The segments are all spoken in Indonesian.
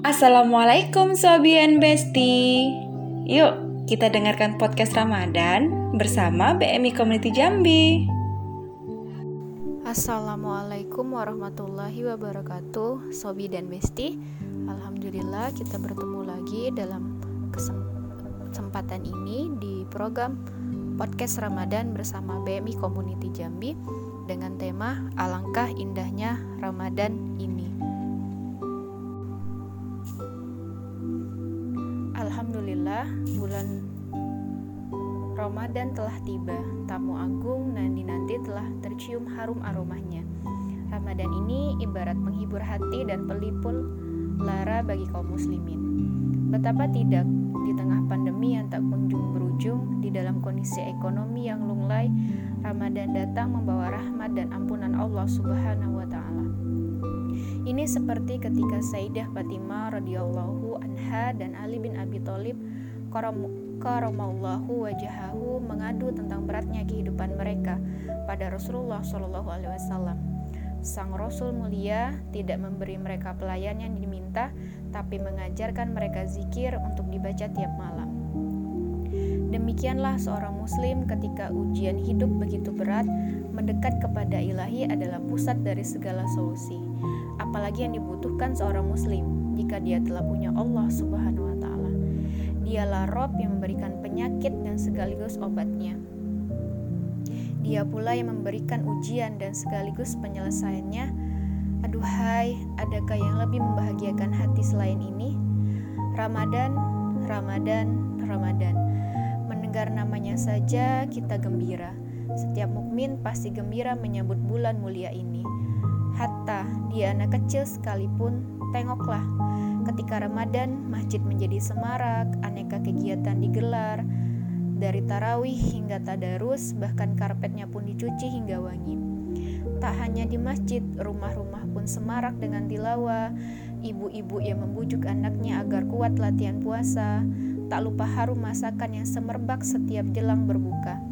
Assalamualaikum Sobi and Besti. Yuk kita dengarkan podcast Ramadan bersama BMI Community Jambi. Assalamualaikum warahmatullahi wabarakatuh Sobi dan Besti. Alhamdulillah kita bertemu lagi dalam kesempatan ini di program podcast Ramadan bersama BMI Community Jambi dengan tema Alangkah Indahnya Ramadan Ini Ramadan telah tiba. Tamu agung nanti nanti telah tercium harum aromanya. Ramadan ini ibarat penghibur hati dan pelipul lara bagi kaum muslimin. Betapa tidak di tengah pandemi yang tak kunjung berujung, di dalam kondisi ekonomi yang lunglai, Ramadan datang membawa rahmat dan ampunan Allah Subhanahu wa taala. Ini seperti ketika Sayyidah Fatimah radhiyallahu anha dan Ali bin Abi Thalib karamallahu wajahahu mengadu tentang beratnya kehidupan mereka pada Rasulullah Shallallahu alaihi wasallam. Sang Rasul mulia tidak memberi mereka pelayan yang diminta, tapi mengajarkan mereka zikir untuk dibaca tiap malam. Demikianlah seorang muslim ketika ujian hidup begitu berat, mendekat kepada ilahi adalah pusat dari segala solusi apalagi yang dibutuhkan seorang muslim jika dia telah punya Allah Subhanahu wa. Dialah Rob yang memberikan penyakit dan sekaligus obatnya. Dia pula yang memberikan ujian dan sekaligus penyelesaiannya. Aduhai, adakah yang lebih membahagiakan hati selain ini? Ramadan, Ramadan, Ramadan. Mendengar namanya saja kita gembira. Setiap mukmin pasti gembira menyambut bulan mulia ini. Hatta dia anak kecil sekalipun, tengoklah. Ketika Ramadan, masjid menjadi semarak, aneka kegiatan digelar, dari tarawih hingga tadarus, bahkan karpetnya pun dicuci hingga wangi. Tak hanya di masjid, rumah-rumah pun semarak dengan tilawah, ibu-ibu yang membujuk anaknya agar kuat latihan puasa, tak lupa harum masakan yang semerbak setiap jelang berbuka.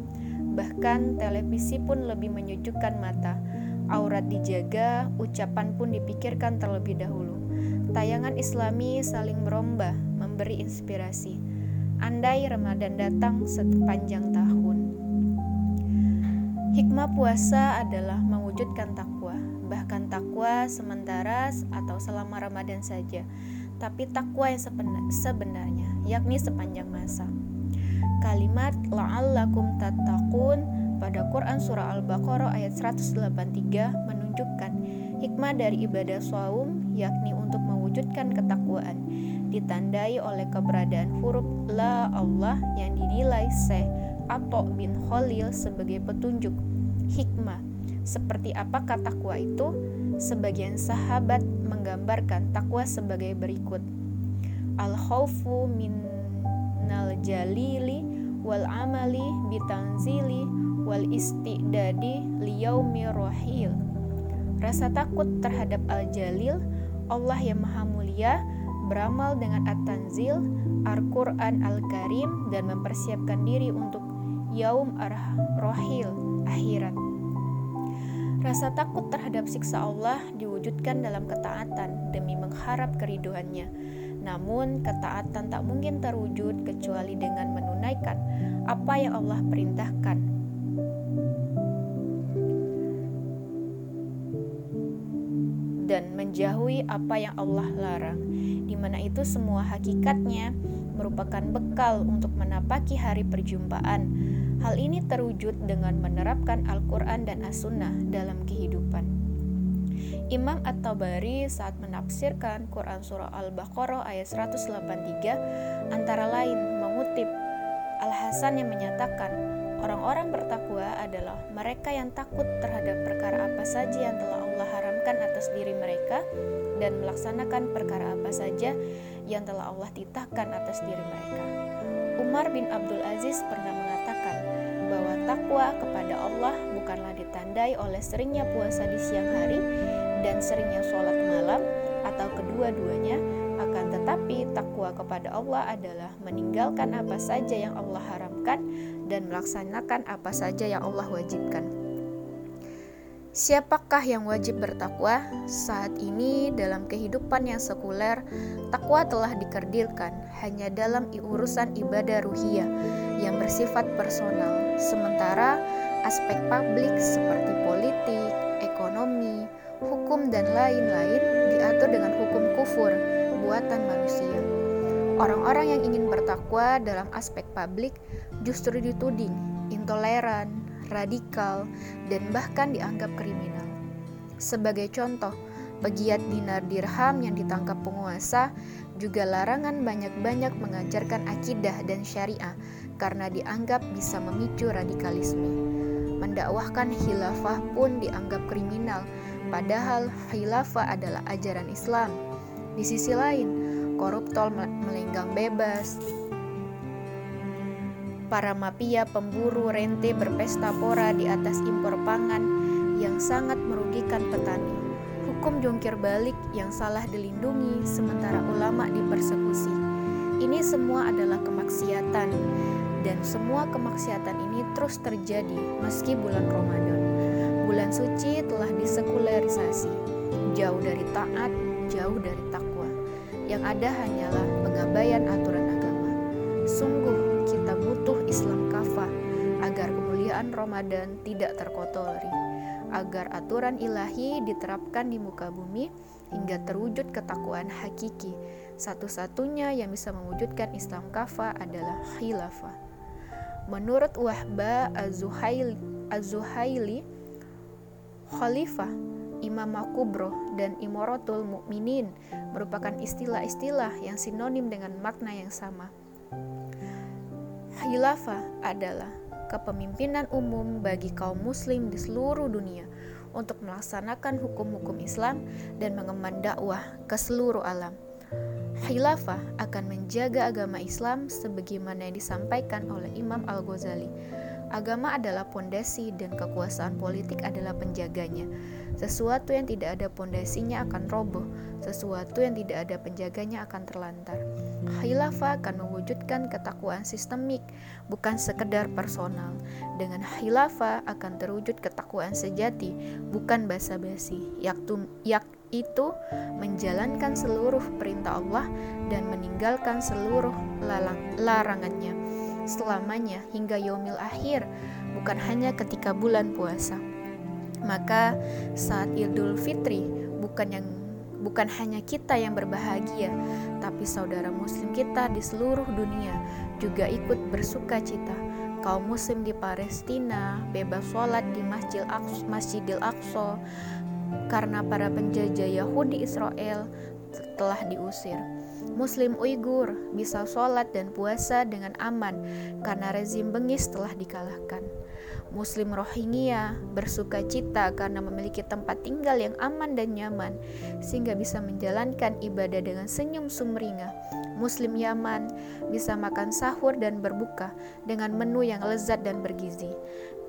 Bahkan televisi pun lebih menyejukkan mata aurat dijaga, ucapan pun dipikirkan terlebih dahulu. Tayangan Islami saling beromba, memberi inspirasi. Andai Ramadan datang sepanjang tahun. Hikmah puasa adalah mewujudkan takwa, bahkan takwa sementara atau selama Ramadan saja, tapi takwa yang sebenarnya, yakni sepanjang masa. Kalimat la'allakum tattaqun pada Quran Surah Al-Baqarah ayat 183 menunjukkan hikmah dari ibadah saum yakni untuk mewujudkan ketakwaan. Ditandai oleh keberadaan huruf La Allah yang dinilai Syekh atau bin Khalil sebagai petunjuk hikmah. Seperti apa takwa itu? Sebagian sahabat menggambarkan takwa sebagai berikut. Al khawfu minal jalili wal amali bitanzili wal istidadi liyaumi rohil. Rasa takut terhadap Al-Jalil, Allah yang Maha Mulia, beramal dengan At-Tanzil, Al-Quran Al-Karim, dan mempersiapkan diri untuk Yaum Ar-Rohil, akhirat. Rasa takut terhadap siksa Allah diwujudkan dalam ketaatan demi mengharap keriduannya. Namun, ketaatan tak mungkin terwujud kecuali dengan menunaikan apa yang Allah perintahkan dan menjauhi apa yang Allah larang, di mana itu semua hakikatnya merupakan bekal untuk menapaki hari perjumpaan. Hal ini terwujud dengan menerapkan Al-Quran dan As-Sunnah dalam kehidupan. Imam At-Tabari saat menafsirkan Quran Surah Al-Baqarah ayat 183 antara lain mengutip Al-Hasan yang menyatakan orang-orang bertakwa adalah mereka yang takut terhadap perkara apa saja yang telah Allah atas diri mereka dan melaksanakan perkara apa saja yang telah Allah titahkan atas diri mereka. Umar bin Abdul Aziz pernah mengatakan bahwa takwa kepada Allah bukanlah ditandai oleh seringnya puasa di siang hari dan seringnya sholat malam atau kedua-duanya, akan tetapi takwa kepada Allah adalah meninggalkan apa saja yang Allah haramkan dan melaksanakan apa saja yang Allah wajibkan. Siapakah yang wajib bertakwa? Saat ini dalam kehidupan yang sekuler, takwa telah dikerdilkan hanya dalam urusan ibadah ruhiyah yang bersifat personal. Sementara aspek publik seperti politik, ekonomi, hukum dan lain-lain diatur dengan hukum kufur buatan manusia. Orang-orang yang ingin bertakwa dalam aspek publik justru dituding intoleran, radikal, dan bahkan dianggap kriminal. Sebagai contoh, pegiat dinar dirham yang ditangkap penguasa juga larangan banyak-banyak mengajarkan akidah dan syariah karena dianggap bisa memicu radikalisme. Mendakwahkan khilafah pun dianggap kriminal, padahal khilafah adalah ajaran Islam. Di sisi lain, koruptor melenggang bebas, para mafia pemburu rente berpesta pora di atas impor pangan yang sangat merugikan petani. Hukum jongkir balik yang salah dilindungi sementara ulama dipersekusi. Ini semua adalah kemaksiatan dan semua kemaksiatan ini terus terjadi meski bulan Ramadan. Bulan suci telah disekularisasi, jauh dari taat, jauh dari takwa. Yang ada hanyalah pengabaian aturan agama. Sungguh kemuliaan Ramadan tidak terkotori, agar aturan ilahi diterapkan di muka bumi hingga terwujud ketakwaan hakiki. Satu-satunya yang bisa mewujudkan Islam kafah adalah khilafah. Menurut Wahba Az-Zuhaili, khalifah, imam kubro, dan imaratul mukminin merupakan istilah-istilah yang sinonim dengan makna yang sama. Khilafah adalah kepemimpinan umum bagi kaum muslim di seluruh dunia untuk melaksanakan hukum-hukum Islam dan mengemban dakwah ke seluruh alam. Khilafah akan menjaga agama Islam sebagaimana yang disampaikan oleh Imam Al-Ghazali. Agama adalah pondasi dan kekuasaan politik adalah penjaganya. Sesuatu yang tidak ada pondasinya akan roboh, sesuatu yang tidak ada penjaganya akan terlantar. Khilafah akan mewujudkan ketakwaan sistemik, bukan sekedar personal. Dengan khilafah akan terwujud ketakwaan sejati, bukan basa-basi. Yak itu menjalankan seluruh perintah Allah dan meninggalkan seluruh larangannya selamanya hingga yaumil akhir, bukan hanya ketika bulan puasa. Maka saat Idul Fitri bukan yang bukan hanya kita yang berbahagia, tapi saudara muslim kita di seluruh dunia juga ikut bersuka cita. Kaum muslim di Palestina bebas sholat di Masjid Masjidil Aqsa karena para penjajah Yahudi Israel telah diusir. Muslim Uighur bisa sholat dan puasa dengan aman karena rezim bengis telah dikalahkan. Muslim Rohingya bersuka cita karena memiliki tempat tinggal yang aman dan nyaman, sehingga bisa menjalankan ibadah dengan senyum sumringah. Muslim Yaman bisa makan sahur dan berbuka dengan menu yang lezat dan bergizi,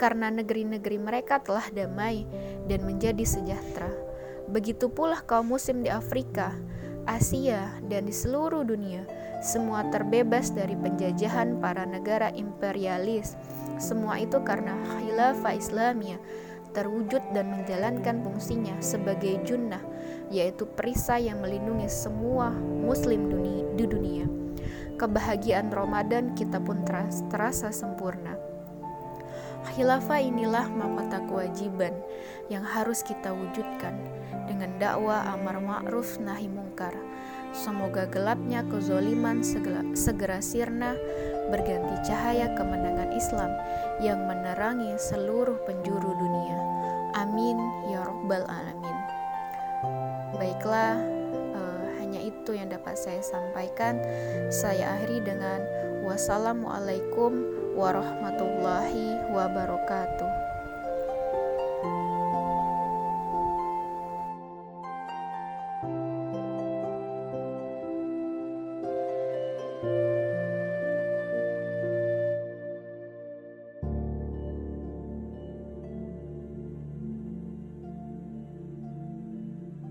karena negeri-negeri mereka telah damai dan menjadi sejahtera. Begitu pula kaum Muslim di Afrika, Asia, dan di seluruh dunia, semua terbebas dari penjajahan para negara imperialis semua itu karena khilafah Islamiyah terwujud dan menjalankan fungsinya sebagai junnah, yaitu perisai yang melindungi semua muslim dunia, di dunia. Kebahagiaan Ramadan kita pun terasa sempurna. Khilafah inilah mahkota kewajiban yang harus kita wujudkan dengan dakwah amar ma'ruf nahi mungkar. Semoga gelapnya kezoliman segera, segera sirna berganti cahaya kemenangan Islam yang menerangi seluruh penjuru dunia. Amin ya Rabbal 'Alamin. Baiklah, uh, hanya itu yang dapat saya sampaikan. Saya akhiri dengan wassalamualaikum warahmatullahi wabarakatuh.